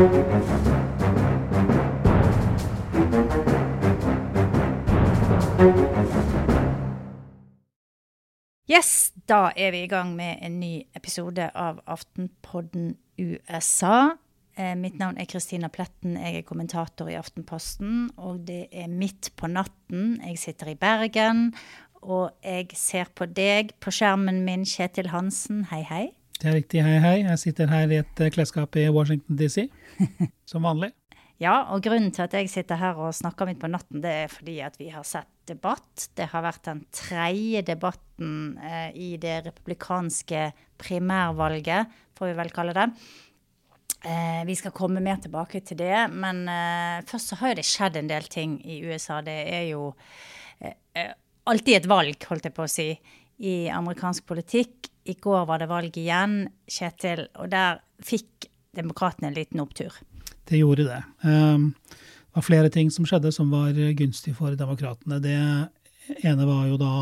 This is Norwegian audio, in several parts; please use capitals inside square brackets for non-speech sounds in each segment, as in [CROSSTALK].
Yes, da er vi i gang med en ny episode av Aftenpodden USA. Eh, mitt navn er Kristina Pletten, jeg er kommentator i Aftenposten. Og det er midt på natten. Jeg sitter i Bergen, og jeg ser på deg på skjermen min, Kjetil Hansen. Hei, hei. Det er riktig, hei, hei. Jeg sitter her i et eh, klesskap i Washington DC, [LAUGHS] som vanlig. Ja, og grunnen til at jeg sitter her og snakker midt på natten, det er fordi at vi har sett debatt. Det har vært den tredje debatten eh, i det republikanske primærvalget, får vi vel kalle det. Eh, vi skal komme mer tilbake til det, men eh, først så har jo det skjedd en del ting i USA. Det er jo eh, eh, alltid et valg, holdt jeg på å si, i amerikansk politikk. I går var det valg igjen, Kjetil, og der fikk demokratene en liten opptur. Det gjorde det. Um, det var flere ting som skjedde som var gunstig for demokratene. Det ene var jo da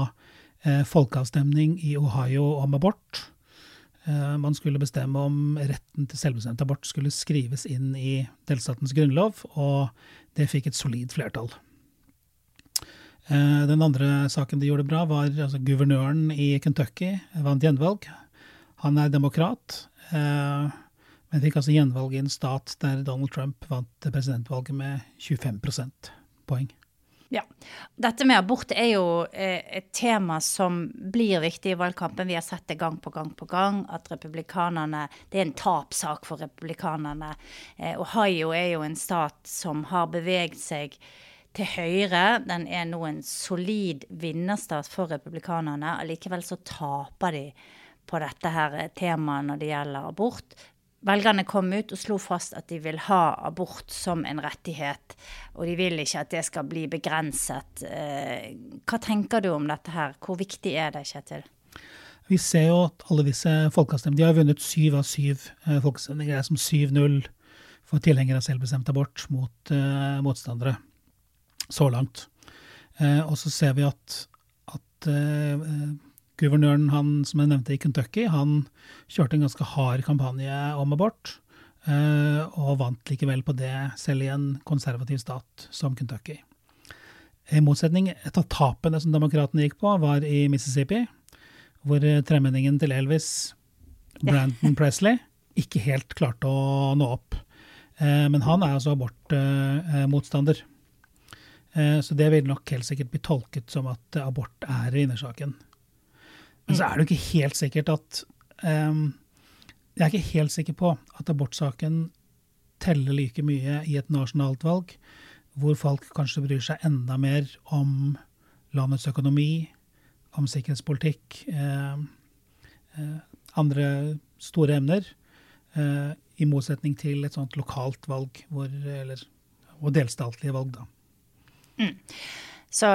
eh, folkeavstemning i Ohio om abort. Eh, man skulle bestemme om retten til selvbestemt abort skulle skrives inn i delstatens grunnlov, og det fikk et solid flertall. Eh, den andre saken de gjorde bra, var altså guvernøren i Kentucky vant gjenvalg. Han er demokrat. Eh, men fikk altså gjenvalg i en stat der Donald Trump vant presidentvalget med 25 prosentpoeng. Ja. Dette med abort er jo eh, et tema som blir viktig i valgkampen. Vi har sett det gang på gang på gang, at republikanerne Det er en tapssak for republikanerne. Eh, Ohio er jo en stat som har beveget seg til høyre. Den er nå en solid vinnerstat for republikanerne. Allikevel så taper de på dette her temaet når det gjelder abort velgerne kom ut og slo fast at de vil ha abort som en rettighet, og de vil ikke at det skal bli begrenset. Eh, hva tenker du om dette her? Hvor viktig er det, Kjetil? Vi ser jo at alle disse folkeavstemningene De har vunnet syv av syv eh, folkeavstemninger. Det er som 7-0 for tilhengere av selvbestemt abort mot uh, motstandere så langt. Eh, og så ser vi at, at eh, Guvernøren han, som jeg nevnte i Kentucky, han kjørte en ganske hard kampanje om abort. Eh, og vant likevel på det, selv i en konservativ stat som Kentucky. I motsetning, et av tapene som demokratene gikk på, var i Mississippi, hvor tremenningen til Elvis, Brandon [LAUGHS] Presley, ikke helt klarte å nå opp. Eh, men han er altså abortmotstander. Eh, så det vil nok helt sikkert bli tolket som at abort er vinnersaken. Men så er det jo ikke helt sikkert at um, Jeg er ikke helt sikker på at abortsaken teller like mye i et nasjonalt valg, hvor folk kanskje bryr seg enda mer om landets økonomi, om sikkerhetspolitikk, eh, eh, andre store emner, eh, i motsetning til et sånt lokalt valg, hvor, eller, og delstatlige valg, da. Mm. Så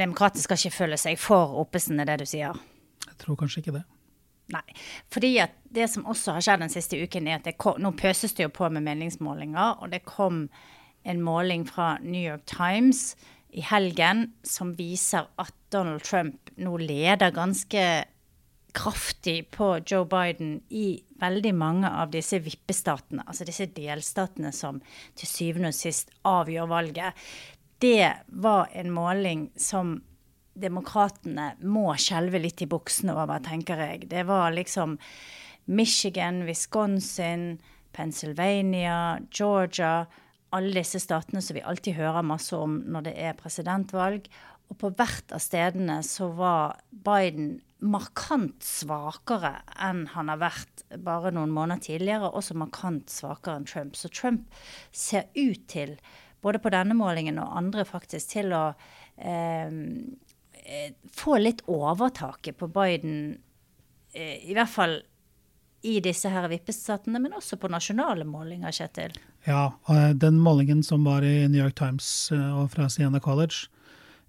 demokrater skal ikke føle seg for oppesen, er det du sier? Jeg tror kanskje ikke det. Nei. Fordi at det som også har skjedd den siste uken, er at kom, nå pøses det jo på med meningsmålinger, og det kom en måling fra New York Times i helgen som viser at Donald Trump nå leder ganske kraftig på Joe Biden i veldig mange av disse vippestatene, altså disse delstatene som til syvende og sist avgjør valget. Det var en måling som demokratene må skjelve litt i buksene over, tenker jeg. Det var liksom Michigan, Wisconsin, Pennsylvania, Georgia Alle disse statene som vi alltid hører masse om når det er presidentvalg. Og på hvert av stedene så var Biden markant svakere enn han har vært bare noen måneder tidligere, også markant svakere enn Trump. Så Trump ser ut til, både på denne målingen og andre faktisk, til å eh, Eh, få litt overtaket på Biden, eh, i hvert fall i disse her vippestatene, men også på nasjonale målinger, Kjetil? Ja, og den målingen som var i New York Times eh, og fra Siena College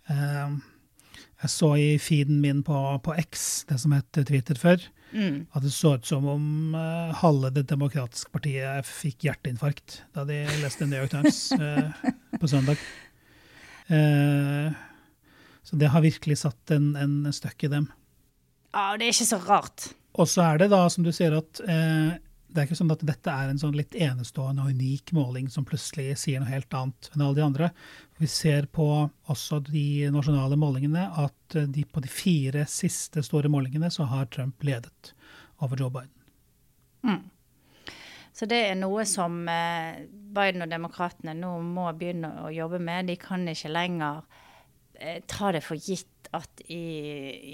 Jeg så i feeden min på, på X, det som het Twitter før, mm. at det så ut som om halve Det demokratiske partiet fikk hjerteinfarkt da de leste New York Times [LAUGHS] på søndag. Uh, så det har virkelig satt en, en støkk i dem. Ja, det er ikke så rart. Og så er det da, som du sier, at det er ikke sånn at dette er en sånn litt enestående og unik måling som plutselig sier noe helt annet enn alle de andre. Vi ser på også de nasjonale målingene at de, på de fire siste store målingene så har Trump ledet over Joe Biden. Mm. Så det er noe som eh, Biden og demokratene nå må begynne å jobbe med. De kan ikke lenger eh, ta det for gitt at i,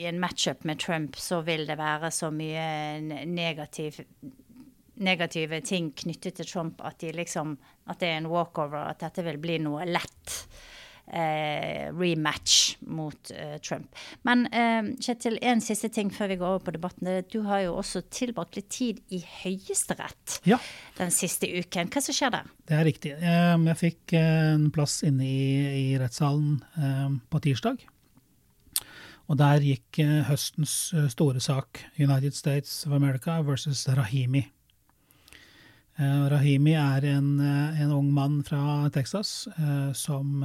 i en matchup med Trump så vil det være så mye negativ negative ting knyttet til Trump at, de liksom, at det er en walkover, at dette vil bli noe lett eh, rematch mot eh, Trump. Men eh, Kjetil, en siste ting før vi går over på debatten. Du har jo også tilbrakt litt tid i Høyesterett ja. den siste uken. Hva som skjer der? Det er riktig. Jeg fikk en plass inne i, i rettssalen eh, på tirsdag. Og der gikk eh, høstens eh, store sak, United States of America versus Rahimi. Uh, Rahimi er en, uh, en, ung mann fra Texas uh, som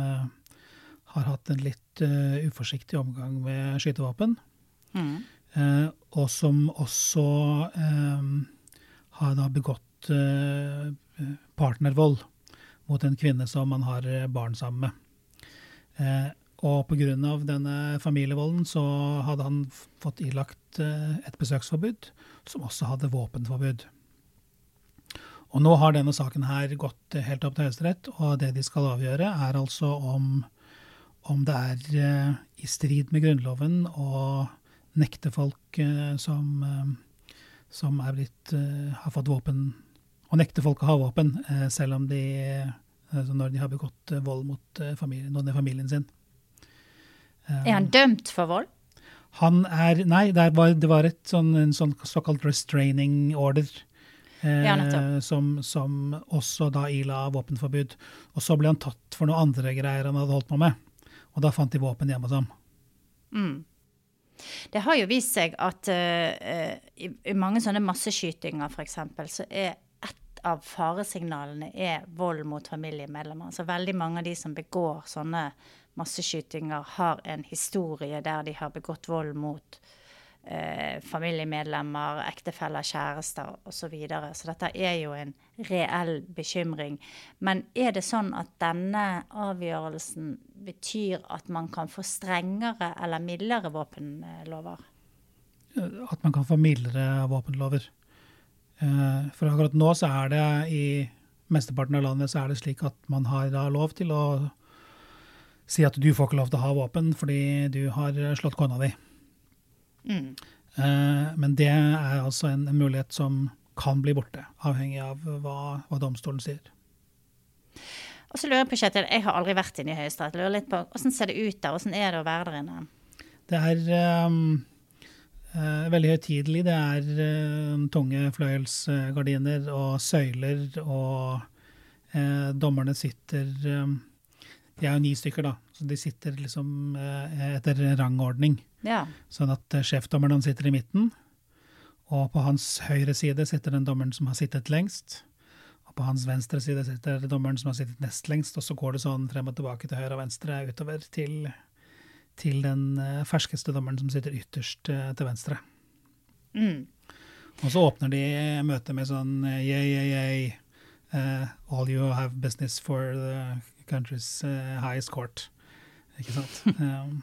har hatt en litt uforsiktig omgang med skytevåpen. Mm. og som også har da begått partnervold mot en kvinne som han har barn sammen med. og pga. denne familievolden så hadde han fått ilagt et besøksforbud, som også hadde våpenforbud. Og nå har denne saken her gått helt opp til Høyesterett, og det de skal avgjøre, er altså om, om det er uh, i strid med Grunnloven å nekte folk uh, som, uh, som er blitt, har fått våpen Å nekte folk å ha våpen, selv om de når de har begått vold mot familien, noen i familien sin. er han dømt for vold? Han er Nei, det var, det var et sånn, en sånn såkalt restraining order. Eh, som, som, også da ila våpenforbud. Og så ble han tatt for noen andre greier han hadde holdt på med. Og da fant de våpen hjemme hos ham. Mm. Det har jo vist seg at uh, i, i, mange sånne masseskytinger f.eks. så er et av faresignalene er vold mot familiemedlemmer. Så veldig mange av de som begår sånne masseskytinger, har en historie der de har begått vold mot familiemedlemmer eh, familiemedlemmer, ektefeller, kjærester osv. Så, videre. så dette er jo en reell bekymring. Men er det sånn at denne avgjørelsen betyr at man kan få strengere eller mildere våpenlover? At man kan få mildere våpenlover. Eh, for akkurat nå så er det i mesteparten av landet så er det slik at man har lov til å si at du får ikke lov til å ha våpen fordi du har slått kona di. Mm. Eh, men det er altså en, en, mulighet som kan bli borte, avhengig av hva, hva domstolen sier. Og så lurer Jeg på, Kjetil, jeg har aldri vært inne i Høyesterett. Lurer litt på, Hvordan ser det ut der? Hvordan er det å være der inne? Det er um, uh, veldig høytidelig. Det er uh, tunge fløyelsgardiner og søyler, og uh, dommerne sitter um, De er jo ni stykker, da, så de sitter liksom etter rangordning. Ja. Sånn at uh, sjefdommeren sitter i midten, og på hans høyre side sitter den dommeren som har sittet lengst. Og på hans venstre side sitter dommeren som har sittet nest lengst, og så går det sånn frem og tilbake til høyre og venstre utover til, til den uh, ferskeste dommeren som sitter ytterst til venstre. Mm. Og så åpner de møtet med sånn yeah, yeah, yeah. Uh, all you have business for the country's highest court. Ikke sant? [LAUGHS] Um,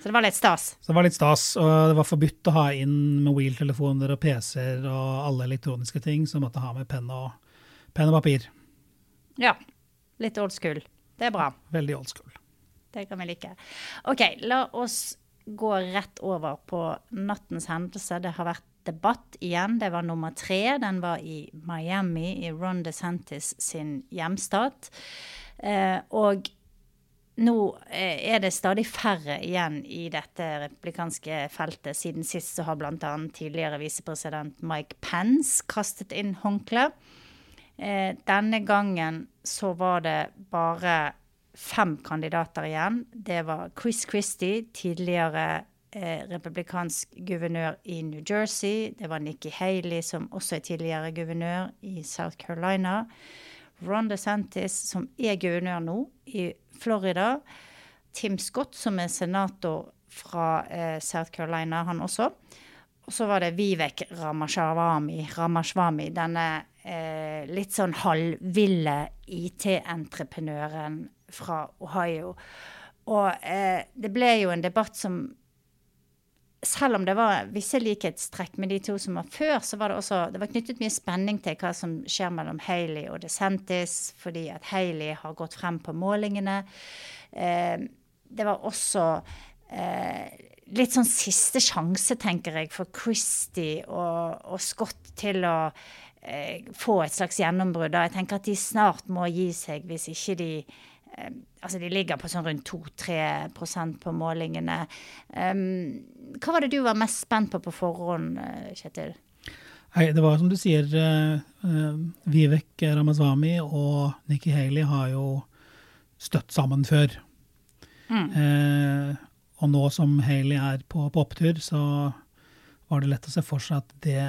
Så det var litt stas? Så det var litt stas, og det var forbudt å ha inn mobiltelefoner og PC-er og alle elektroniske ting, så måtte ha med penn og, pen og papir. Ja. Litt old school. Det er bra. Veldig old school. Det kan vi like. OK, la oss gå rett over på nattens hendelse. Det har vært debatt igjen. Det var nummer tre. Den var i Miami, i Ron DeSantis sin hjemstat. Eh, og nå eh, er det stadig færre igjen i dette republikanske feltet. Siden sist så har bl.a. tidligere visepresident Mike Pence kastet inn håndkle. Eh, denne gangen så var det bare fem kandidater igjen. Det var Chris Christie, tidligere republikansk guvernør i New Jersey. Det var Nikki Haley, som også er tidligere guvernør i South Carolina. Ron DeSantis, som er guvernør nå i Florida. Tim Scott, som er senator fra eh, South Carolina, han også. og så var det Vivek Ramashwami, denne eh, litt sånn halvville IT-entreprenøren fra Ohio. Og eh, det ble jo en debatt som selv om det var visse likhetstrekk med de to som var før, så var det også det var knyttet mye spenning til hva som skjer mellom Haley og DeSantis, fordi at Haley har gått frem på målingene. Eh, det var også eh, litt sånn siste sjanse, tenker jeg, for Christie og, og Scott til å eh, få et slags gjennombrudd. Jeg tenker at de snart må gi seg hvis ikke de altså de ligger på sånn rundt 2-3% på målingene. Hva var det du var mest spent på på forhånd, eh, Kjetil? Hei, det var som du sier, uh, Vivek Ramaswamy og Nikki Haley har jo støtt sammen før. Mm. Uh, og nå som Haley er på, på, opptur, så var det lett å se for seg at det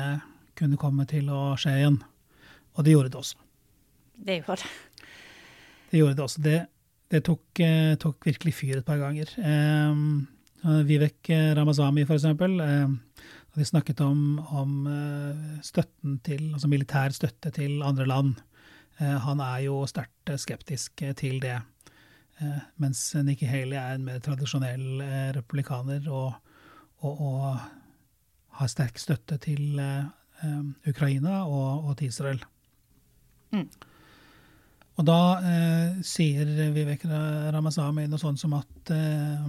kunne komme til å skje igjen. Og det gjorde det også. Det gjorde det. Det gjorde det også. Det, det tok, eh, tok, virkelig fyr et par ganger. Eh, Vivek Ramazami, for eksempel. Eh, vi snakket om, om eh, støtten til, altså militær støtte til andre land. Eh, han er jo sterkt skeptisk til det. Mens Nikki Haley er en mer tradisjonell republikaner og, og, og, har sterk støtte til Ukraina og, og til Israel. Mm. Og da eh, sier Vivek Ramasamy noe sånt som at eh,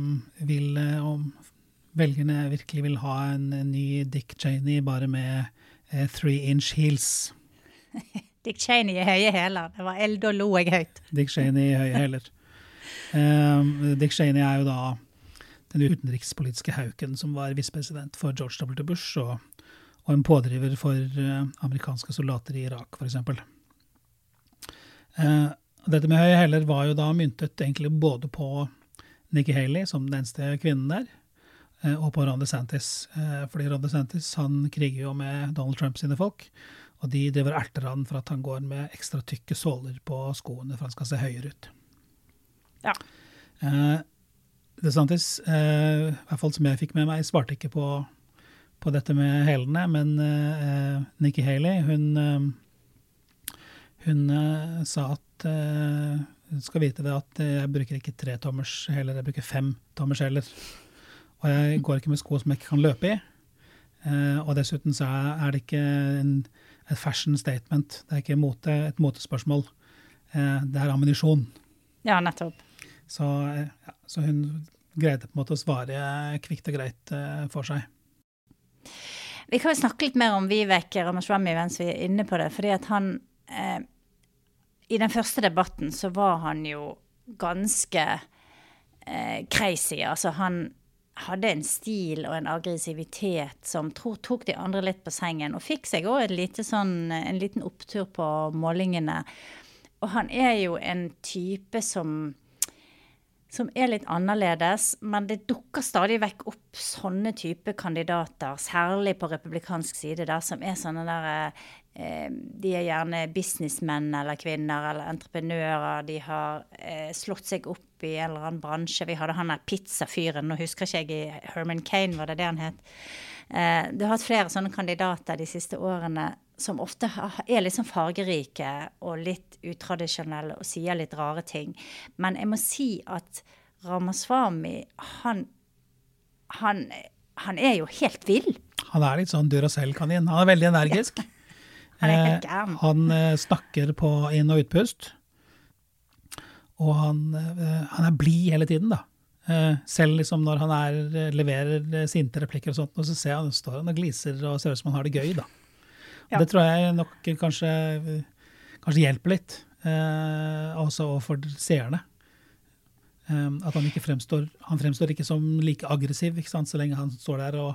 vil, eh, om velgerne virkelig vil ha en, en ny Dick Cheney bare med eh, three inch heels. [LAUGHS] Dick Cheney i høye hæler. Det var eld og lo jeg høyt. Dick Cheney i høye hæler. Eh, Dick Cheney er jo da den utenrikspolitiske hauken som var visepresident for George W. Bush, og, og en pådriver for eh, amerikanske soldater i Irak, f.eks. Eh, dette med høye hæler var jo da myntet egentlig både på Nikki Haley som den eneste kvinnen der, eh, og på Ron DeSantis. Eh, fordi Ron DeSantis han kriger jo med Donald Trump sine folk, og de driver erter han for at han går med ekstra tykke såler på skoene for han skal se høyere ut. Ja. Eh, DeSantis, eh, i hvert fall som jeg fikk med meg, svarte ikke på, på dette med hælene, men eh, Nikki Haley hun hun uh, sa at uh, hun skal vite det at jeg bruker ikke tre tommers heller, jeg bruker fem tommers heller. Og jeg går ikke med sko som jeg ikke kan løpe i. Og dessuten så er det ikke en, et fashion statement. Det er ikke mote, et motespørsmål. det er ammunisjon. Ja, nettopp. Så, ja, så, hun greide på en måte å svare kvikt og greit for seg. Vi kan jo snakke litt mer om Vivek Ramaswamy mens vi er inne på det. fordi at han eh, I den første debatten så var han jo ganske eh, crazy. Altså han hadde en stil og en aggressivitet som tro, tok de andre litt på sengen. Og fikk seg òg sånn, en liten opptur på målingene. Og han er jo en type som som er litt annerledes, men det dukker stadig vekk opp sånne type kandidater, særlig på republikansk side, der, som er sånne der eh, De er gjerne businessmenn eller -kvinner eller entreprenører. De har eh, slått seg opp i en eller annen bransje. Vi hadde han der pizzafyren, nå husker ikke jeg Herman Kane, var det det han het? Eh, du har hatt flere sånne kandidater de siste årene som ofte er litt sånn fargerike og litt utradisjonelle og sier litt rare ting. Men jeg må si at Ramaswamy, han, han, han er jo helt vill. Han er litt sånn Duracell-kanin. Han er veldig energisk. Ja. Han. Eh, han eh, snakker på inn- og utpust. Og han, eh, han er blid hele tiden, da. Eh, selv liksom når han er, leverer sinte replikker og sånt, og så ser han, står han og gliser og ser ut som han har det gøy, da. Ja. Det tror jeg nok kanskje, kanskje hjelper litt, eh, også overfor seerne. Eh, at han ikke fremstår Han fremstår ikke som like aggressiv ikke sant, så lenge han står der og,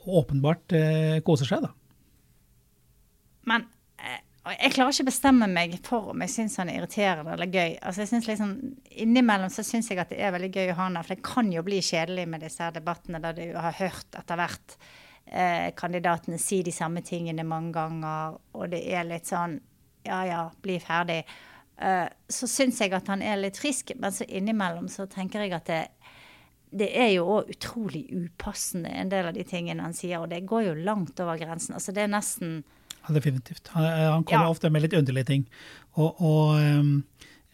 åpenbart eh, koser seg, da. Men eh, jeg klarer ikke å bestemme meg for om jeg syns han er irriterende eller gøy. Altså jeg synes liksom, Innimellom så syns jeg at det er veldig gøy å ha han der, for det kan jo bli kjedelig med disse her debattene der du har hørt etter hvert eh, kandidatene si de samme tingene mange ganger, og det er litt sånn ja ja, bli ferdig. Eh, så syns jeg at han er litt frisk, men så innimellom så tenker jeg at det, det er jo òg utrolig upassende, en del av de tingene han sier. Og det går jo langt over grensen. Altså, det er nesten definitivt. Han, han kommer Ja. ofte med litt underlige ting. Og, og ehm,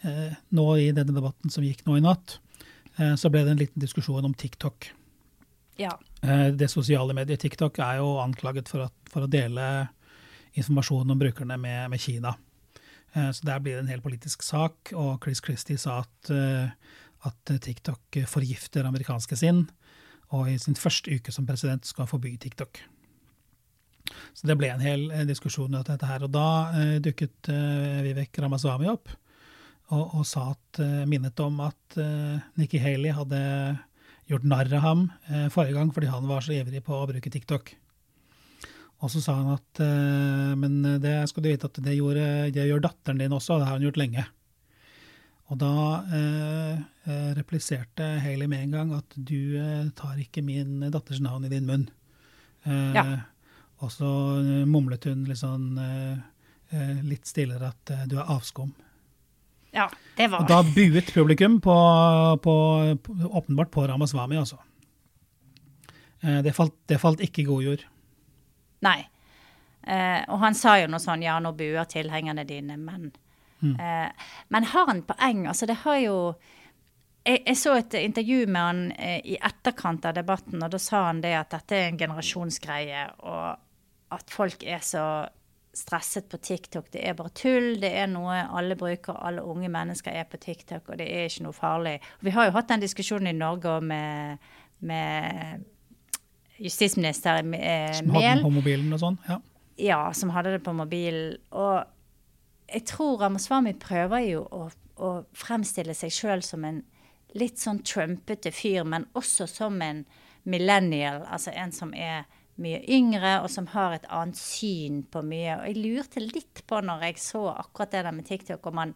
eh, nå i denne debatten som gikk nå i natt, eh, så ble det en liten diskusjon om TikTok. Ja. Eh, Det sosiale mediet TikTok er jo anklaget for, at, for å dele informasjon om brukerne med, med Kina. Eh, Så der blir det en hel politisk sak, og Chris Christie sa at, eh, at TikTok forgifter amerikanske sinn, og i sin første uke som president skal han forby TikTok. Så det ble en hel eh, diskusjon om dette her. Og da eh, dukket eh, Vivek Ramaswamy opp og, og sa at, eh, minnet om at eh, Nikki Haley hadde gjort narr av ham forrige gang fordi han var så ivrig på å bruke TikTok. Og så sa han at men det skal du vite at det, gjorde, det gjør datteren din også, og det har hun gjort lenge. Og da eh, repliserte Haley med en gang at du eh, tar ikke min datters navn i din munn. Eh, Ja. Og så eh, mumlet hun litt sånn eh, eh, litt stillere at du er avskum. ja det var Og da buet publikum på, på, på, åpenbart på Ramaswami, altså. Det falt, det falt ikke i god jord. Nei. Eh, og han sa jo noe sånn Ja, nå buer tilhengerne dine, men eh, Men har han poeng? Altså, det har jo jeg, jeg så et intervju med han eh, i etterkant av debatten, og da sa han det at dette er en generasjonsgreie, og at folk er så stresset på TikTok. Det er bare tull. Det er noe alle bruker. Alle unge mennesker er på TikTok, og det er ikke noe farlig. Vi har jo hatt den diskusjonen i Norge med, med justisminister eh, Som hadde Mehl. den på mobilen og sånn. Ja. Ja, som hadde det på mobilen. Og jeg tror Ramaswamy prøver jo å, å fremstille seg sjøl som en litt sånn trumpete fyr, men også som en millennial. Altså en som er mye yngre, og som har et annet syn på mye. Og jeg lurte litt på når jeg så akkurat det der med TikTok, om man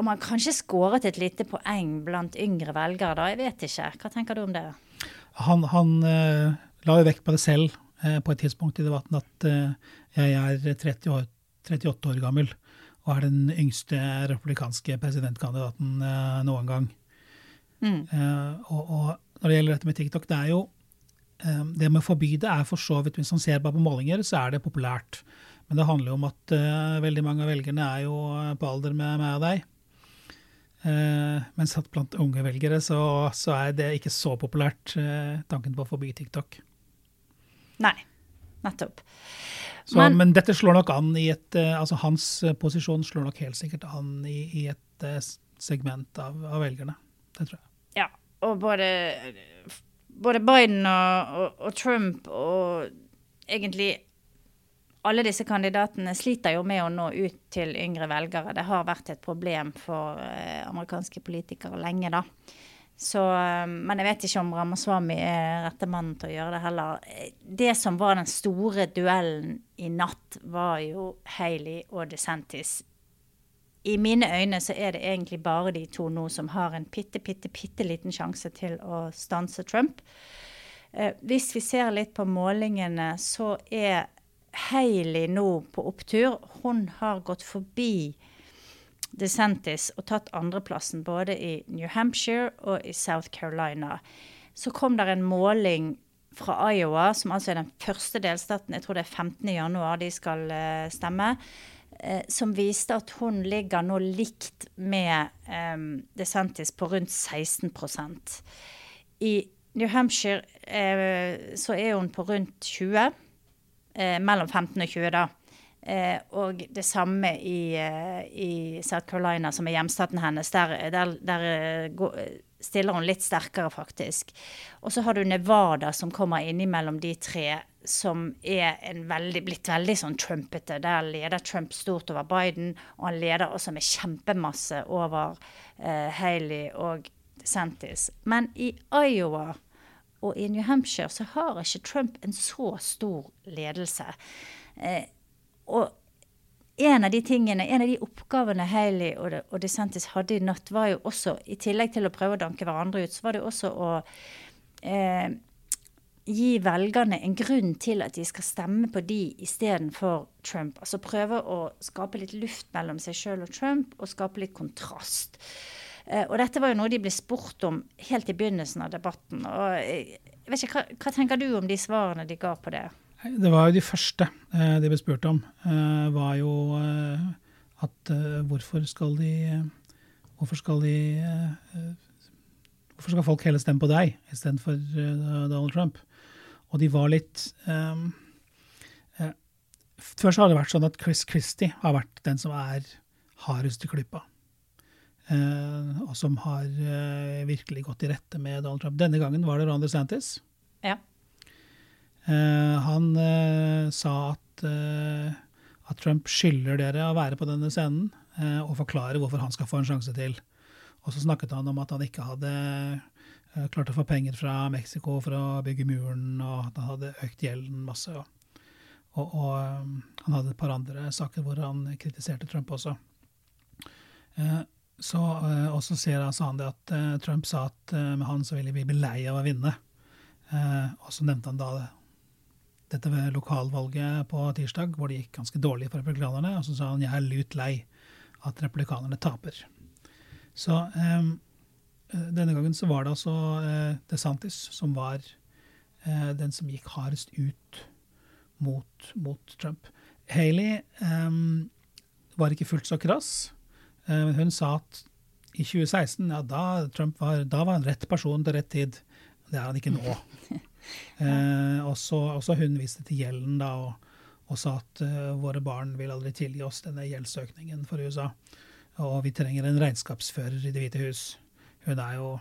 om han kanskje skåret et lite poeng blant yngre velgere da. Jeg vet ikke. Hva tenker du om det? Han, han uh, la jo vekt på det selv uh, på et tidspunkt i debatten at uh, jeg er 30 år, 38 år gammel og er den yngste republikanske presidentkandidaten noen gang. Mm. Og, og når det gjelder dette med TikTok, det er jo Det med å forby det er for så vidt Hvis man ser bare på målinger, så er det populært. Men det handler jo om at uh, veldig mange av velgerne er jo eh, på alder med meg og deg. Uh, mens at blant unge velgere så, så er det ikke så populært, uh, tanken på å forby TikTok. Nei, nettopp. Så, Men- men, dette slår nok an i et eh, altså Hans eh, posisjon slår nok helt sikkert an i, i et eh, segment av, av velgerne. Det tror jeg. Ja, og både, både Biden og, og, og Trump og egentlig alle disse kandidatene sliter jo med å nå ut til yngre velgere. Det har vært et problem for eh, amerikanske politikere lenge, da. Så, eh, men jeg vet ikke om Ramaswamy er rette mannen til å gjøre det heller. Det som var den store duellen i natt, var jo Haley og DeSantis. I mine øyne så er det egentlig bare de to nå som har en bitte, bitte, bitte liten sjanse til å stanse Trump. Eh, hvis vi ser litt på målingene, så er Haley nå på opptur. Hun har gått forbi DeSantis og tatt andreplassen både i New Hampshire og i South Carolina. Så kom der en måling fra Iowa, som altså er den første delstaten, jeg tror det er 15. januar de skal eh, stemme, eh, som viste at hun ligger nå likt med eh, DeSantis på rundt 16% I New Hampshire eh, så er hun på rundt 20 eh, mellom 15 og 20, da. Eh, og det samme i, eh, i South Carolina, som er hjemstaten hennes. Der, der, der eh, gå- stiller hun litt sterkere, faktisk. Og så har du Nevada, som kommer innimellom de tre, som er en veldig, blitt veldig sånn trumpete. Der leder Trump stort over Biden, og han leder også med kjempemasse over eh, Haley og DeSantis. Men i Iowa og i New Hampshire så har ikke Trump en så stor ledelse. Eh, og en av de tingene, en av de oppgavene Haley og, og DeSantis hadde i natt, var jo også, i tillegg til å prøve å danke hverandre ut, så var det også å eh, gi velgerne en grunn til at de skal stemme på de istedenfor Trump. Altså prøve å skape litt luft mellom seg sjøl og Trump, og skape litt kontrast. Eh, og dette var jo noe de ble spurt om helt i begynnelsen av debatten. og jeg vet ikke, hva, hva tenker du om de svarene de ga på det? Det var jo de første eh, de ble spurt om. Eh, var jo eh, at eh, hvorfor skal de Hvorfor skal de Hvorfor skal folk heller stemme på deg istedenfor Donald Trump? Og de var litt um, eh, Før har det vært sånn at Chris Christie har vært den som er hardest i klypa. Eh, og som har virkelig gått i rette med Donald Trump. Denne gangen var det Ron DeSantis. Ja. Han sa at, at Trump skylder dere å være på denne scenen og forklare hvorfor han skal få en sjanse til. Og så snakket han om at han ikke hadde klart å få penger fra Mexico for å bygge muren, og at han hadde økt gjelden masse. Og, og, og han hadde et par andre saker hvor han kritiserte Trump også. Så, og så ser sa han det at Trump sa at med han så ville vi bli lei av å vinne. og så nevnte han da dette ved lokalvalget på tirsdag, hvor det gikk ganske dårlig for republikanerne. Og så sa han jeg er lut lei at republikanerne taper. Så eh, denne gangen så var det altså eh, DeSantis som var eh, den som gikk hardest ut mot, mot Trump. Haley um, var ikke fullt så krass. men hun sa at i 2016, ja, da, Trump var, da var han rett person til rett tid. Det er han ikke nå. [LAUGHS] eh, og så hun viste til gjelden da, og, og sa at uh, våre barn vil aldri tilgi oss denne gjeldsøkningen for USA. Og vi trenger en regnskapsfører i Det hvite hus. Hun er jo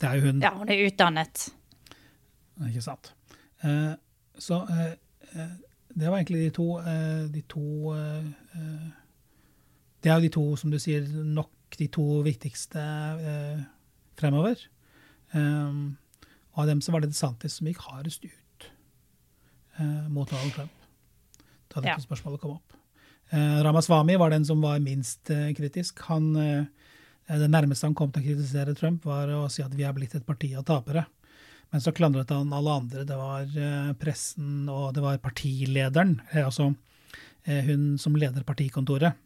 Det er jo hun. Ja, hun er utdannet. Ikke sant. Eh, så eh, eh det var egentlig de to, eh, de to Det er jo de to, som du sier, nok de to viktigste fremover. og av dem så var det DeSantis som gikk hardest ut mot Donald Trump da dette ja. spørsmålet kom opp. Eh, Ramaswamy var den som var minst eh, kritisk. Han, eh, det nærmeste han kom til å kritisere Trump, var å si at vi er blitt et parti av tapere. Men så klandret han alle andre. Det var pressen, og det var partilederen, altså hun som leder partikontoret.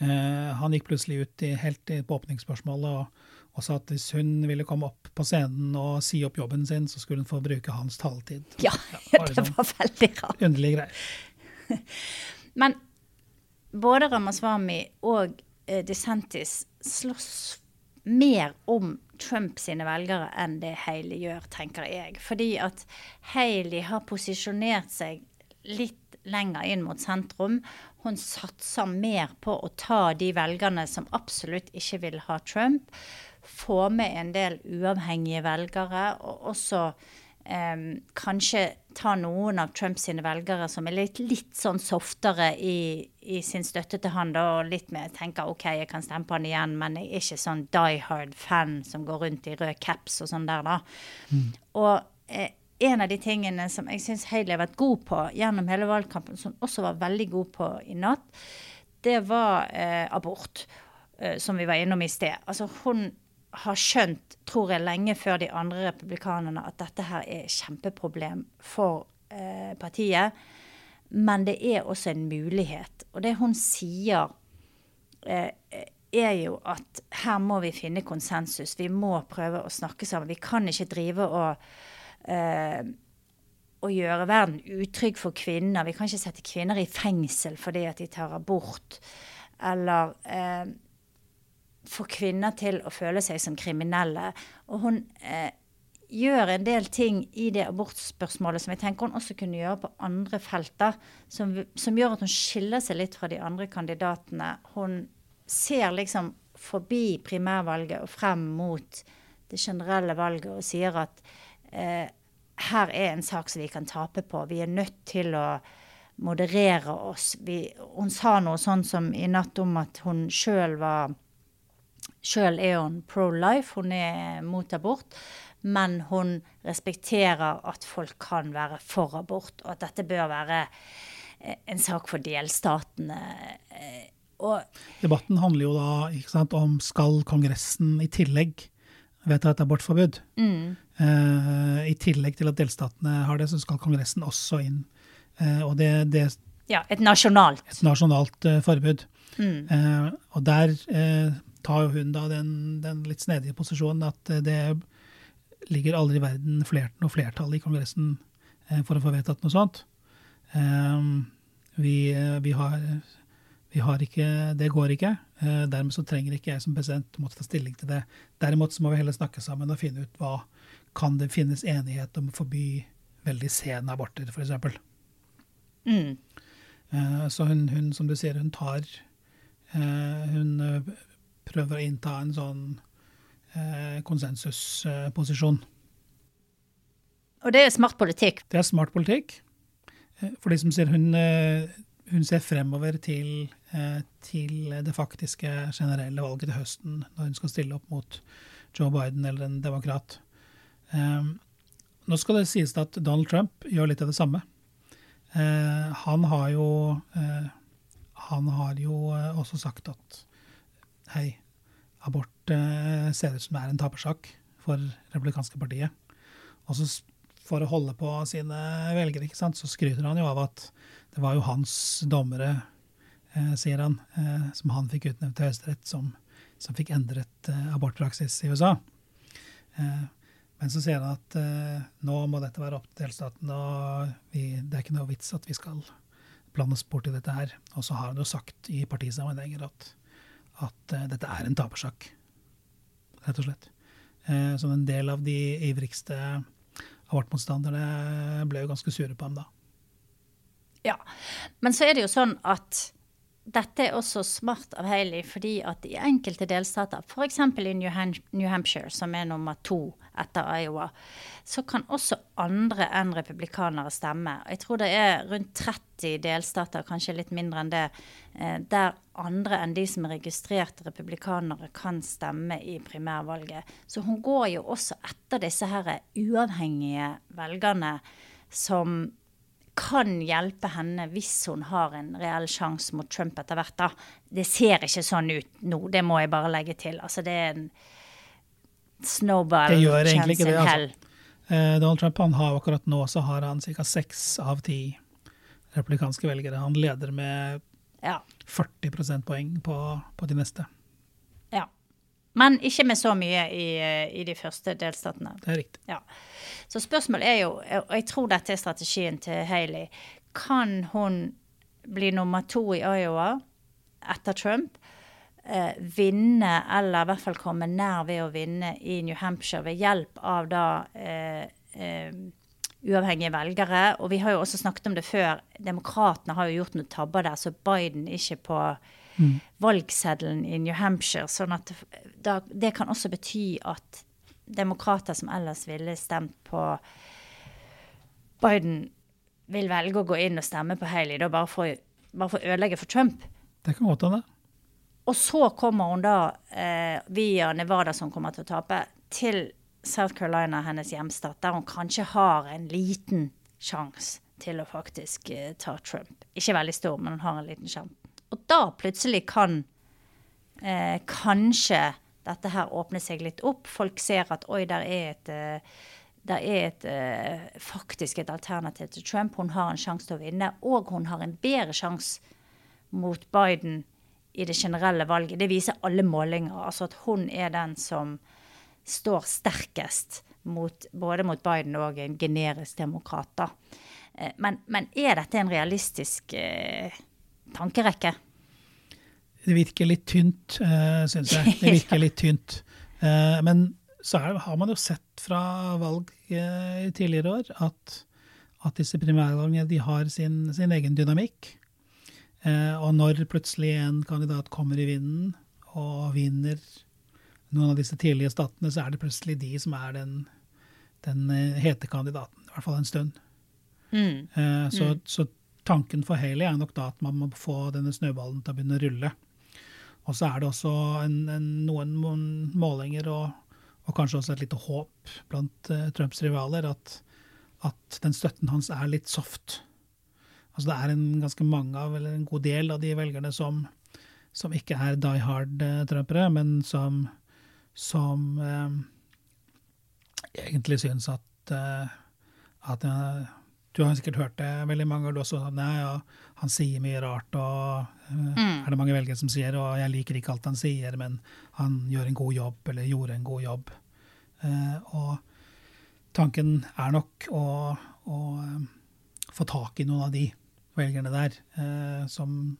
Han gikk plutselig ut i, helt på åpningsspørsmålet og, og, sa at hvis hun ville komme opp på scenen og si opp jobben sin, så skulle hun få bruke hans taletid. Ja, ja [LAUGHS] det, var, det var veldig rart. Underlige greier. [LAUGHS] Men både Ramaswamy og eh, DeSantis slåss mer om Trump sine velgere enn det Haley gjør, tenker jeg. Fordi at Haley har posisjonert seg litt lenger inn mot sentrum. Hun satser mer på å ta de velgerne som absolutt ikke vil ha Trump. Få med en del uavhengige velgere, og også Um, kanskje ta noen av Trumps velgere som er litt, litt sånn softere i, i, sin støtte til han, da, og litt mer tenker OK, jeg kan stemme på han igjen, men jeg er ikke sånn die hard-fan som går rundt i rød caps og sånn der, da. Mm. Og eh, en av de tingene som jeg syns Haley har vært god på gjennom hele valgkampen, som også var veldig god på i natt, det var eh, abort, eh, som vi var innom i sted. Altså hun har skjønt, tror jeg, lenge før de andre republikanerne at dette her er et kjempeproblem for eh, partiet. Men det er også en mulighet. Og det hun sier, eh, er jo at her må vi finne konsensus. Vi må prøve å snakke sammen. Vi kan ikke drive og, eh, gjøre verden utrygg for kvinner. Vi kan ikke sette kvinner i fengsel fordi at de tar abort. Eller eh, få kvinner til å føle seg som kriminelle. Og hun eh, gjør en del ting i det abortspørsmålet som jeg tenker hun også kunne gjøre på andre felter, som, som, gjør at hun skiller seg litt fra de andre kandidatene. Hun ser liksom forbi primærvalget og frem mot det generelle valget og sier at eh, her er en sak som vi kan tape på. Vi er nødt til å moderere oss. Vi, hun sa noe sånn som i natt om at hun sjøl var Sjøl er hun pro-life, hun er mot abort. Men hun respekterer at folk kan være for abort, og at dette bør være eh, en sak for delstatene. Eh, og Debatten handler jo da sant, om skal Kongressen i tillegg vedta et abortforbud. Mm. Uh, I tillegg til at delstatene har det, så skal Kongressen også inn. Uh, og det, det, Ja, et nasjonalt. Et nasjonalt uh, forbud. Mm. og der tar hun da den, den, litt snedige posisjonen at det ligger aldri i verden flert, noe flertall i Kongressen for å få vedtatt noe sånt. Vi, vi, har, vi, har, ikke Det går ikke. Dermed så trenger ikke jeg som president måtte ta stilling til det. Derimot så må vi heller snakke sammen og finne ut hva kan det finnes enighet om å forby veldig sene aborter, f.eks. Mm. Så hun, hun, som du sier, hun tar Hun prøver å innta en sånn konsensusposisjon. Og det er smart politikk? Det er smart politikk. For de som sier hun, hun ser fremover til, til, det faktiske generelle valget til høsten, når hun skal stille opp mot Joe Biden eller en demokrat. Nå skal det sies at Donald Trump gjør litt av det samme. Eh, han har jo eh, Han har jo eh, også sagt at hei, abort eh, ser ut som det er en tapersak for republikanske partiet. Og så for å holde på sine velgere, ikke sant, så skryter han jo av at det var jo hans dommere, eh, sier han, eh, som han fikk utnevnt til Høyesterett, som, som, fikk endret abortpraksis i USA. Eh, men så sier han at eh, nå må dette være opp til delstaten, og vi, det er ikke noe vits at vi skal blande oss bort i dette her. Og så har han jo sagt i partisammenhenger at, at uh, dette er en tapersak, rett og slett. Uh, så en del av de ivrigste abortmotstanderne ble jo ganske sure på ham da. Ja, men så er det jo sånn at dette er også smart av Haley, fordi at i enkelte delstater, f.eks. i New, Hampshire, som er nummer to etter Iowa, så kan også andre enn republikanere stemme. Jeg tror det er rundt 30 delstater, kanskje litt mindre enn det, eh, der andre enn de som er registrerte republikanere, kan stemme i primærvalget. Så hun går jo også etter disse her uavhengige velgerne som kan hjelpe henne hvis hun har en reell sjanse mot Trump etter hvert. da. Det ser ikke sånn ut nå, det må jeg bare legge til. Altså, det er en snowball chance in altså. hell. Altså. Donald Trump han har akkurat nå så har han ca. seks av ti republikanske velgere. Han leder med ja. 40 prosentpoeng på, på de neste. Ja. Men ikke med så mye i, i de første delstatene. Det er riktig. Ja. Så spørsmålet er jo, og jeg tror dette er strategien til Haley, kan hun bli nummer to i Iowa etter Trump? Eh, vinne, eller i hvert fall komme nær ved å vinne i New Hampshire ved hjelp av da eh, eh, uavhengige velgere. Og vi har jo også snakket om det før. Demokratene har jo gjort noen tabber der, så Biden ikke på mm. valgseddelen i New Hampshire. sånn at da, det kan også bety at demokrater som ellers ville stemt på Biden, vil velge å gå inn og stemme på Haley da bare for, bare for å ødelegge for Trump. Det kan godt hende. Og så kommer hun da, eh, via Nevada, som kommer til å tape, til South Carolina, hennes hjemstat, der hun kanskje har en liten sjanse til å faktisk eh, ta Trump. Ikke veldig stor, men hun har en liten sjanse. Og da plutselig kan eh, kanskje dette her åpner seg litt opp. Folk ser at oi, der er et, eh, der er et eh, faktisk et alternativ til Trump. Hun har en sjanse til å vinne, og hun har en bedre sjanse mot Biden i det generelle valget. Det viser alle målinger. Altså at hun er den som står sterkest mot, både mot Biden og en generisk demokrat. Eh, men, men, er dette en realistisk eh, tankerekke? Det virker litt tynt, uh, eh, syns jeg. Det [LAUGHS] virker litt tynt. Uh, men så er, har man jo sett fra valg uh, i tidligere år at, at disse primærvalgene de har sin, sin egen dynamikk. Uh, og når plutselig en kandidat kommer i vinden og vinner noen av disse tidlige statene, så er det plutselig de som er den, den hete kandidaten. I hvert fall en stund. Mm. Så, mm. så, tanken for Haley er nok da at man må få denne snøballen til å begynne å rulle. Og så er det også en, en, noen målinger og, og, kanskje også et lite håp blant uh, Trumps rivaler at, at, den støtten hans er litt soft. Altså det er en ganske mange av, eller en god del av de velgerne som, som ikke er die hard-trumpere, uh, men som, som uh, egentlig syns at, at Du har sikkert hørt det veldig mange ganger også. Nei, ja, han sier mye rart, og mm. er det mange velgere som sier og jeg liker ikke alt han sier, men han gjør en god jobb, eller gjorde en god jobb. Uh, og tanken er nok å, å um, få tak i noen av de velgerne der uh, som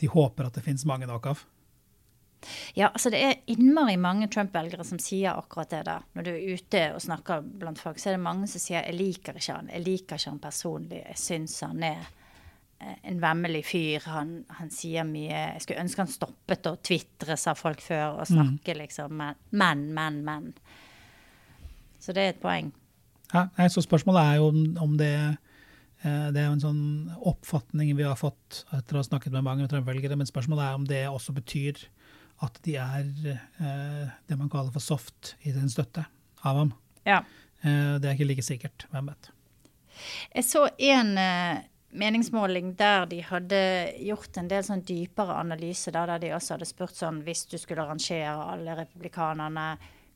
de håper at det finnes mange nok av. Ja, altså det er innmari mange Trump-velgere som sier akkurat det der. Når du er ute og snakker blant folk, så er det mange som sier 'jeg liker ikke han', 'jeg liker ikke han personlig', 'jeg syns han er eh, en vemmelig fyr', han, han, sier mye 'Jeg skulle ønske han stoppet å tvitre', sa folk før, og mm. snakke mm. liksom Men, men, men. Så det er et poeng. Ja, så spørsmålet er jo om, om det eh, det er jo en sånn oppfatning vi har fått etter å ha snakket med mange Trump-velgere, men spørsmålet er om det også betyr at de er eh, det man kaller for soft i sin støtte av ham. Ja. Eh, det er ikke like sikkert. Hvem vet. Jeg så en eh, meningsmåling der de hadde gjort en del sånn dypere analyse, der, der de også hadde spurt sånn hvis du skulle rangere alle republikanerne,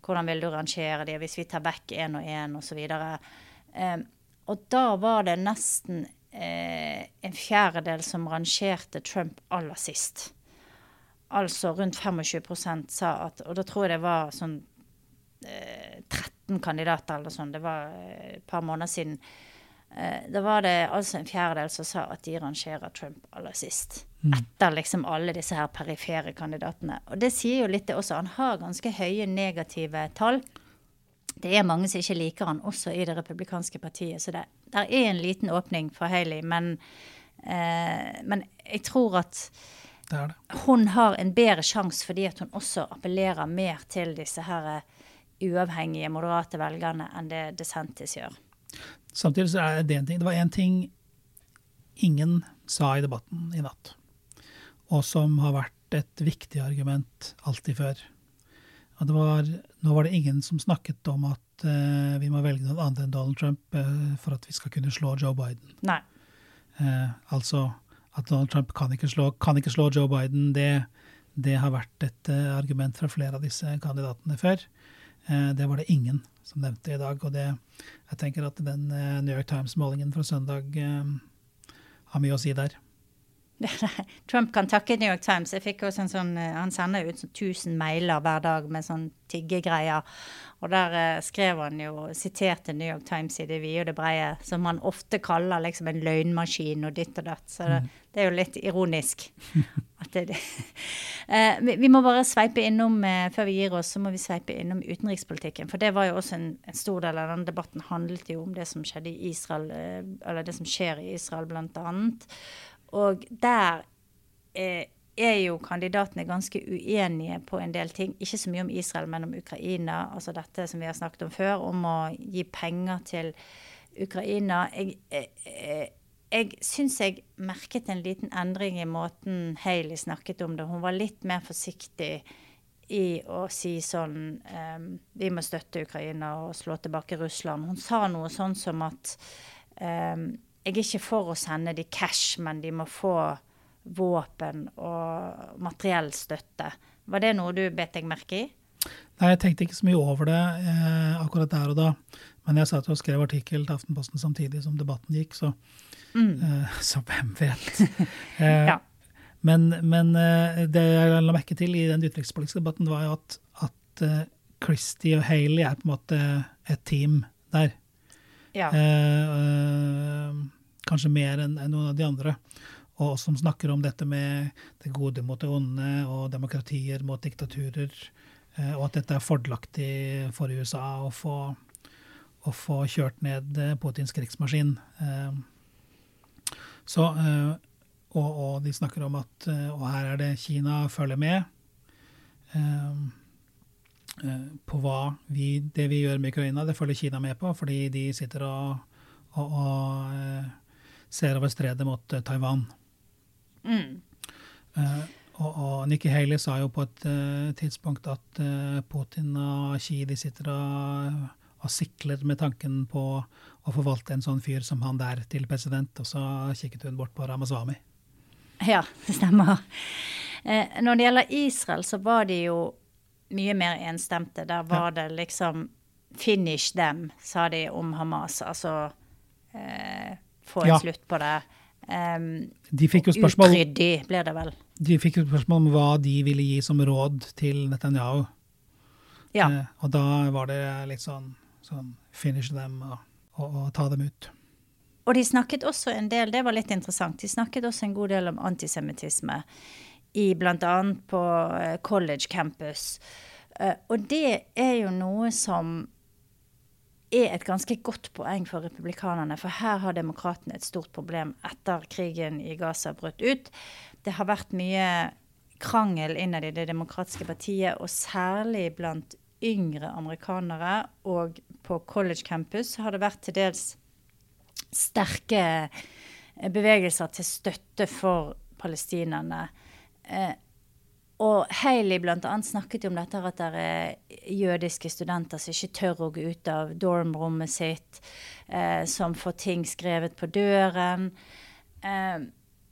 hvordan vil du rangere dem hvis vi tar back én og én osv. Eh, og da var det nesten eh, en fjerdedel som rangerte Trump aller sist altså rundt 25% sa at Og da tror jeg det var sånn eh, 13 kandidater eller sånn. Det var eh, et par måneder siden. Eh, da var det altså en fjerdedel som sa at de rangerer Trump aller sist. Mm. Etter liksom alle disse her perifere kandidatene. Og det sier jo litt det også. Han har ganske høye negative tall. Det er mange som ikke liker han, også i det republikanske partiet. Så det er en liten åpning for Haley. Men, eh, men jeg tror at det det. Hun har en bedre sjanse fordi at hun også appellerer mer til disse her eh, uavhengige, moderate velgerne enn det DeSantis gjør. Samtidig så er det en ting. Det var én ting ingen sa i debatten i natt, og som har vært et viktig argument alltid før. Var, nå var det ingen som snakket om at uh, vi må velge noen andre enn Donald Trump uh, for at vi skal kunne slå Joe Biden. Nei. Uh, altså at Donald Trump kan ikke slå, kan ikke slå Joe Biden, det, det, har vært et argument fra flere av disse kandidatene før. Uh, det var det ingen som nevnte i dag. Og det, jeg tenker at den uh, New York Times-målingen fra søndag har mye å si der. [LAUGHS] Trump kan takke New York Times. Jeg fikk også en sånn, Han sender ut sånn 1000 mailer hver dag med sånn tiggegreier. Og der eh, skrev han jo, siterte New York Times i det vide og det breie, som han ofte kaller liksom en løgnmaskin og ditt og datt. Så det, mm. det er jo litt ironisk. at det, [LAUGHS] eh, vi må bare sveipe innom, eh, før vi gir oss, så må vi sveipe innom utenrikspolitikken. For det var jo også en, en stor del av denne debatten handlet jo om det som skjedde i Israel, eh, eller det som skjer i Israel, blant annet. Og der eh, er jo kandidatene ganske uenige på en del ting. Ikke så mye om Israel, men om Ukraina. Altså dette som vi har snakket om før, om å gi penger til Ukraina. Jeg, jeg, eh, jeg syns jeg merket en liten endring i måten Hailey snakket om det. Hun var litt mer forsiktig i å si sånn um, Vi må støtte Ukraina og slå tilbake Russland. Hun sa noe sånn som at um, jeg er ikke for å sende de cash, men de må få våpen og materiell støtte. Var det noe du bet deg merke i? Nei, jeg tenkte ikke så mye over det eh, akkurat der og da. Men jeg satt og skrev artikkel til Aftenposten samtidig som debatten gikk, så, mm. eh, [LAUGHS] så hvem vet. [LAUGHS] eh, ja. Men, men eh, det jeg la merke til i den utenrikspolitiske debatten, var jo at, at uh, Christie og Haley er på en måte et team der. Ja. Eh, kanskje mer enn noen av de andre og som snakker om dette med det gode mot det onde og demokratier mot diktaturer, eh, og at dette er fordelaktig for USA å få, å få kjørt ned eh, Putins krigsmaskin. Eh, så, og, og, de snakker om at Og her er det Kina følger med på hva vi, det vi gjør med Ukraina, det følger Kina med på, fordi de sitter og, og, og ser over stredet mot Taiwan. Mm. Og, og Nikki Haley sa jo på et tidspunkt at Putin og Xi de sitter og, og, sikler med tanken på å forvalte en sånn fyr som han der til president, og så kikket hun bort på Ramaswamy. Ja, det stemmer. når det gjelder Israel, så var de jo mye mer enstemte. Der var det liksom 'finish them', sa de om Hamas. Altså eh, få en Ja. slutt på det. Um, De fikk jo spørsmål, Utryddig ble det vel. de fikk jo spørsmål om hva de ville gi som råd til Netanyahu. Ja. Eh, og da var det litt sånn, sånn finish them og, og, og ta dem ut. Og de snakket også en del, det var litt interessant, de snakket også en god del om antisemittisme i bl.a. på eh, college campus. Eh, Og det er jo noe som er et ganske godt poeng for republikanerne, for her har demokratene et stort problem etter krigen i Gaza brøt ut. Det har vært mye krangel innad i det demokratiske partiet, og særlig blant yngre amerikanere. Og på college campus har det vært til dels sterke eh, bevegelser til støtte for palestinerne. Eh, og blant bl.a. snakket om dette at det er jødiske studenter som ikke tør å gå ut av dormrommet sitt, eh, som får ting skrevet på døren. Eh,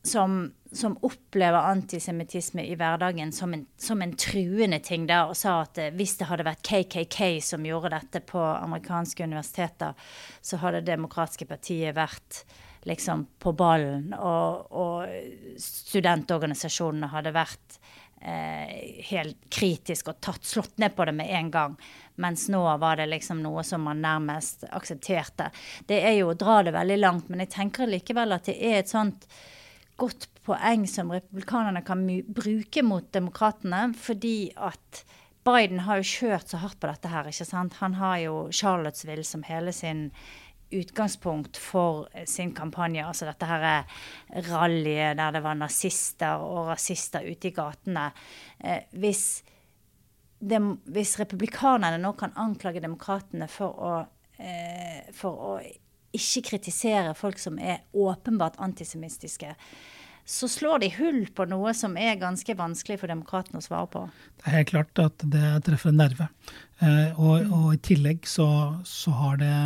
som, som opplever antisemittisme i hverdagen som en, som en truende ting, der, og sa at eh, hvis det hadde vært KKK som gjorde dette på amerikanske universiteter, så hadde demokratiske partiet vært liksom på ballen, og, og studentorganisasjonene hadde vært eh, helt kritisk og tatt, slått ned på det med en gang. Mens nå var det liksom noe som man nærmest aksepterte. Det er jo å dra det veldig langt, men jeg tenker likevel at det er et sånt godt poeng som republikanerne kan bruke mot demokratene, fordi at Biden har jo kjørt så hardt på dette her, ikke sant. Han har jo Charlottesville som hele sin utgangspunkt for eh, sin kampanje. Altså dette her er rallyet der det var nazister og rasister ute i gatene. Eh, hvis, dem, hvis republikanerne nå kan anklage demokratene for å, eh, for å ikke kritisere folk som er åpenbart antisemittiske, så slår de hull på noe som er ganske vanskelig for demokratene å svare på. Det er helt klart at det treffer en nerve. Eh, og, og i tillegg så, så har det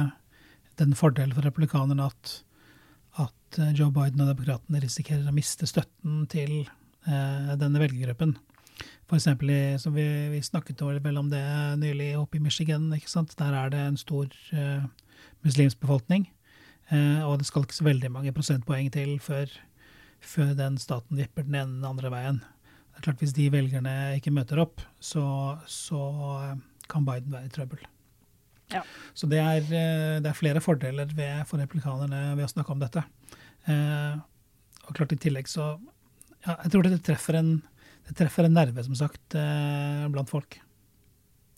den fordelen for republikanerne at, at eh, Joe Biden og demokratene risikerer å miste støtten til eh, denne velgergruppen. For eksempel, som vi, vi snakket vel om det nylig oppe i Michigan. ikke sant? Der er det en stor eh, muslimsk befolkning. Eh, og det skal ikke så veldig mange prosentpoeng til før, før den staten vipper den ene eller den andre veien. Det er klart Hvis de velgerne ikke møter opp, så, så eh, kan Biden være i trøbbel. Ja. Så det er, eh, det er flere fordeler ved, for republikanerne ved å snakke om dette. Eh, og klart i tillegg så ja, Jeg tror det treffer en, det treffer en nerve, som sagt, eh, blant folk.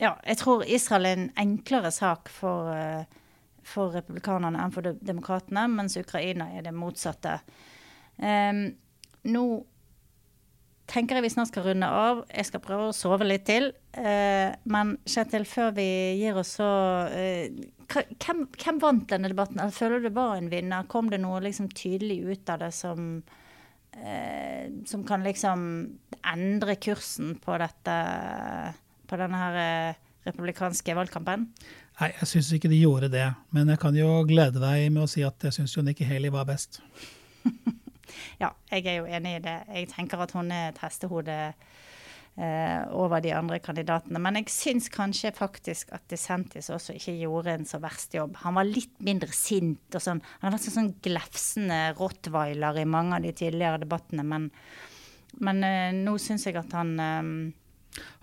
Ja, jeg tror Israel er en enklere sak for, eh, for republikanerne enn for de- demokratene, mens Ukraina er det motsatte. Eh, nå tenker jeg vi snart skal runde av. Jeg skal prøve å sove litt til. Eh, men Kjetil, før vi gir oss så eh, hvem, hvem vant denne debatten? Føler du det var en vinner? Kom det noe liksom tydelig ut av det som eh, som kan liksom endre kursen på dette på denne her republikanske valgkampen? Nei, jeg syns ikke de gjorde det. Men jeg kan jo glede deg med å si at jeg syns jo Nikki Haley var best. [LAUGHS] Ja, jeg er jo enig i det. Jeg tenker at hun er et hestehode eh, over de andre kandidatene. Men jeg syns kanskje faktisk at DeSantis også ikke gjorde en så verst jobb. Han var litt mindre sint og sånn. Han har vært sånn, sånn glefsende rottweiler i mange av de tidligere debattene, men, men eh, nå syns jeg at han eh,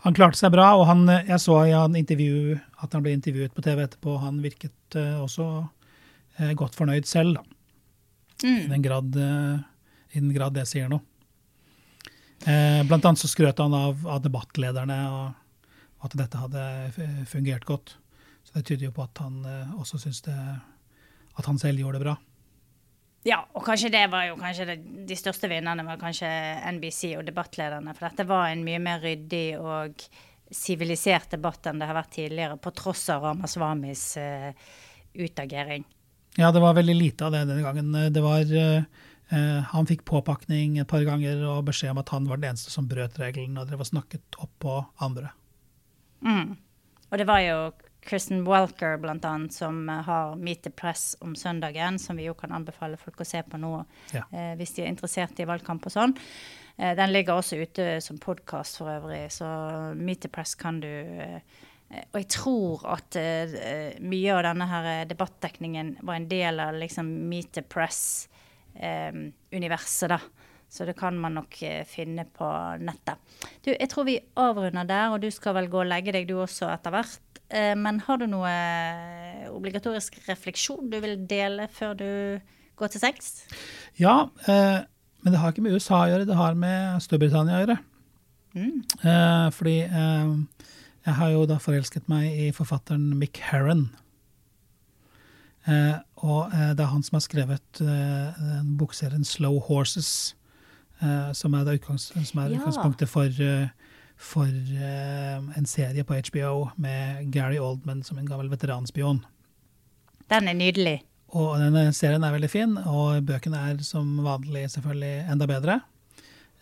Han klarte seg bra, og han, jeg så i han intervju, at han ble intervjuet på TV etterpå. Han virket uh, også uh, godt fornøyd selv, da. I, den grad, eh, I den grad det sier noe. Eh, blant annet så skrøt han av, av debattlederne, og, og at dette hadde fungert godt. Så det tyder jo på at han eh, også syns det At han selv gjorde det bra. Ja, og kanskje det var jo kanskje det, de største vinnerne var kanskje NBC og debattlederne. For dette var en mye mer ryddig og sivilisert debatt enn det har vært tidligere, på tross av Ramaswamis eh, utagering. Ja, det var veldig lite av det denne gangen. Det var eh, Han fikk påpakning et par ganger og beskjed om at han var den eneste som brøt regelen, og drev og snakket opp på andre. Mm. Og det var jo Kristen Welker blant annet som eh, har Meet the Press om søndagen, som vi jo kan anbefale folk å se på nå Ja. eh, hvis de er interessert i valgkamp og sånn. Eh, den ligger også ute som podkast for øvrig, så Meet the Press kan du, eh, Eh, og jeg tror at mye av denne her debattdekningen var en del av liksom Meet the Press-universet, um, da. Så det kan man nok uh, finne på nettet. Du, jeg tror vi avrunder der, og du skal vel gå og legge deg du også etter hvert. Uh, men har du noe obligatorisk refleksjon du vil dele før du går til sex? Ja, men det har ikke med USA å gjøre, det har med Storbritannia å gjøre. Mm. fordi jeg har jo da forelsket meg i forfatteren Mick Herron. Og eh, det er han som har skrevet eh, bokserien Slow Horses, eh, som er, utgangs, som er ja. utgangspunktet for, for en serie på HBO med Gary Oldman som en gammel veteranspion. Den er nydelig. Og denne serien er veldig fin, og bøkene er som vanlig selvfølgelig enda bedre.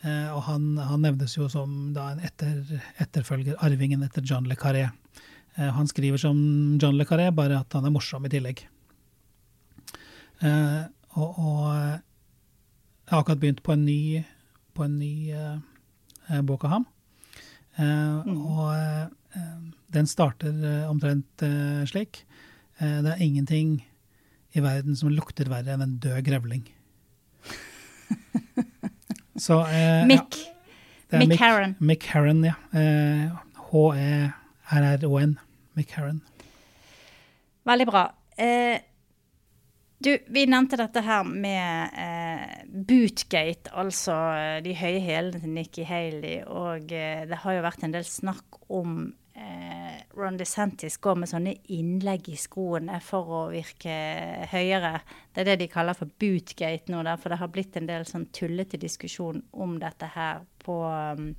Eh, og han, han, nevnes jo som da en etter, etterfølger, arvingen etter John le Carré. Eh, han skriver som John le Carré, bare at han er morsom i tillegg. Eh, og, og jeg har akkurat begynt på en ny, på en ny bok av ham. Mm. Og den starter omtrent slik. det er ingenting i verden som lukter verre enn en død grevling. [LAUGHS] Så, eh, Mick. Ja, Mick, Harron. Mick Harron, ja. Eh, H-e-r-r-o-n. Mick Harron. Veldig bra. Eh, du, vi nevnte dette her med eh, Bootgate, altså eh, de høye hælene til Nikki Haley. Og eh, det har jo vært en del snakk om eh, Ron DeSantis går med sånne innlegg i skoene for å virke høyere. Det er det de kaller for bootgate nå, der, for det har blitt en del sånn tullete diskusjon om dette her på, um,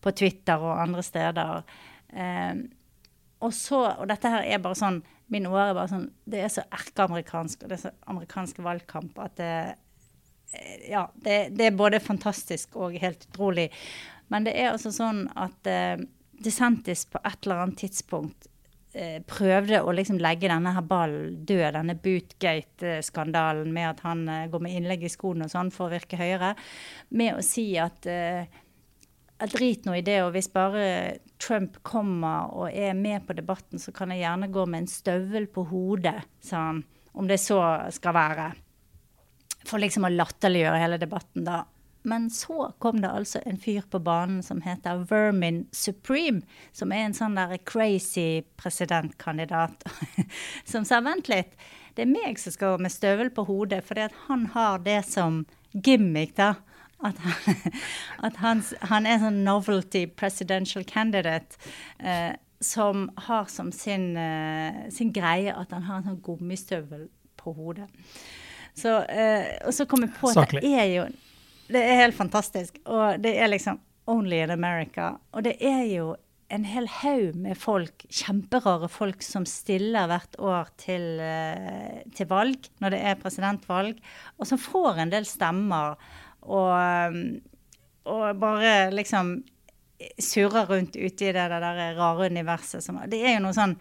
på Twitter og andre steder. Eh, og, så, og dette her er bare sånn Min er bare sånn Det er så erkeamerikansk, og det er så amerikansk valgkamp at det eh, ja, det, det, er både fantastisk og helt utrolig. Men det er altså sånn at eh, DeSantis på et eller annet tidspunkt eh, prøvde å liksom legge denne her ballen død, denne Bootgate-skandalen med at han eh, går med innlegg i skoene og sånn for å virke høyere, med å si at eh, drit nå i det, og hvis bare Trump kommer og er med på debatten, så kan jeg gjerne gå med en støvel på hodet, sa han. Om det så skal være. For liksom å latterliggjøre hele debatten, da. Men så kom det altså en fyr på banen som heter Vermin Supreme, som er en sånn der crazy presidentkandidat, [LAUGHS] som sa vent litt, det er meg som skal med støvel på hodet, at han har det som gimmick, da. At, han, [LAUGHS] at han, han er sånn novelty presidential candidate. Eh, som har som sin, eh, sin, greie at han har en sånn gummistøvel på hodet. Så, eh, og så kom jeg på at det er jo det er helt fantastisk. Og det er liksom Only in America. Og det er jo en hel haug med folk, kjemperare folk, som stiller hvert år til, uh, til, valg, når det er presidentvalg, og som får en del stemmer. Og, og bare liksom surrer rundt ute i det, det der rare universet. Som, det er jo noe sånn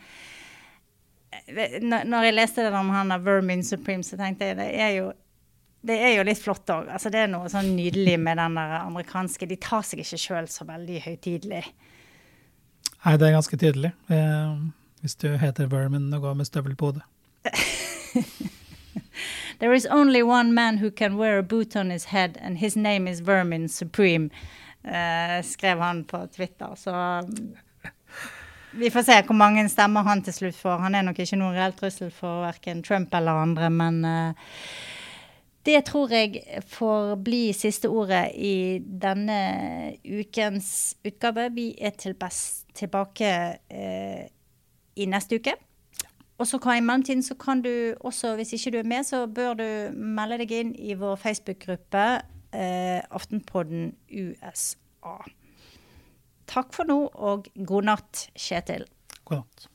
eh, Når jeg leste det om han av Vermin Supreme, så tenkte jeg det er jo det er jo litt flott òg. Altså, det er noe sånn nydelig med den der amerikanske De tar seg ikke sjøl så veldig høytidelig. Nei, det er ganske tydelig. Eh, hvis du heter Vermin og går med støvel på hodet. [LAUGHS] [LAUGHS] There is only one man who can wear a boot on his head, and his name is Vermin Supreme, uh, skrev han på Twitter. Så vi får se hvor mange stemmer han til slutt får. Han er nok ikke noen reell trussel for verken Trump eller andre, men uh, det tror jeg får bli siste ordet i denne ukens utgave. Vi er til tilbake uh, i neste uke. Og så kan I mellomtiden så kan du også, hvis ikke du er med, så bør du melde deg inn i vår Facebook-gruppe eh, Aftenpodden USA. Takk for nå, og god natt, Kjetil. God natt.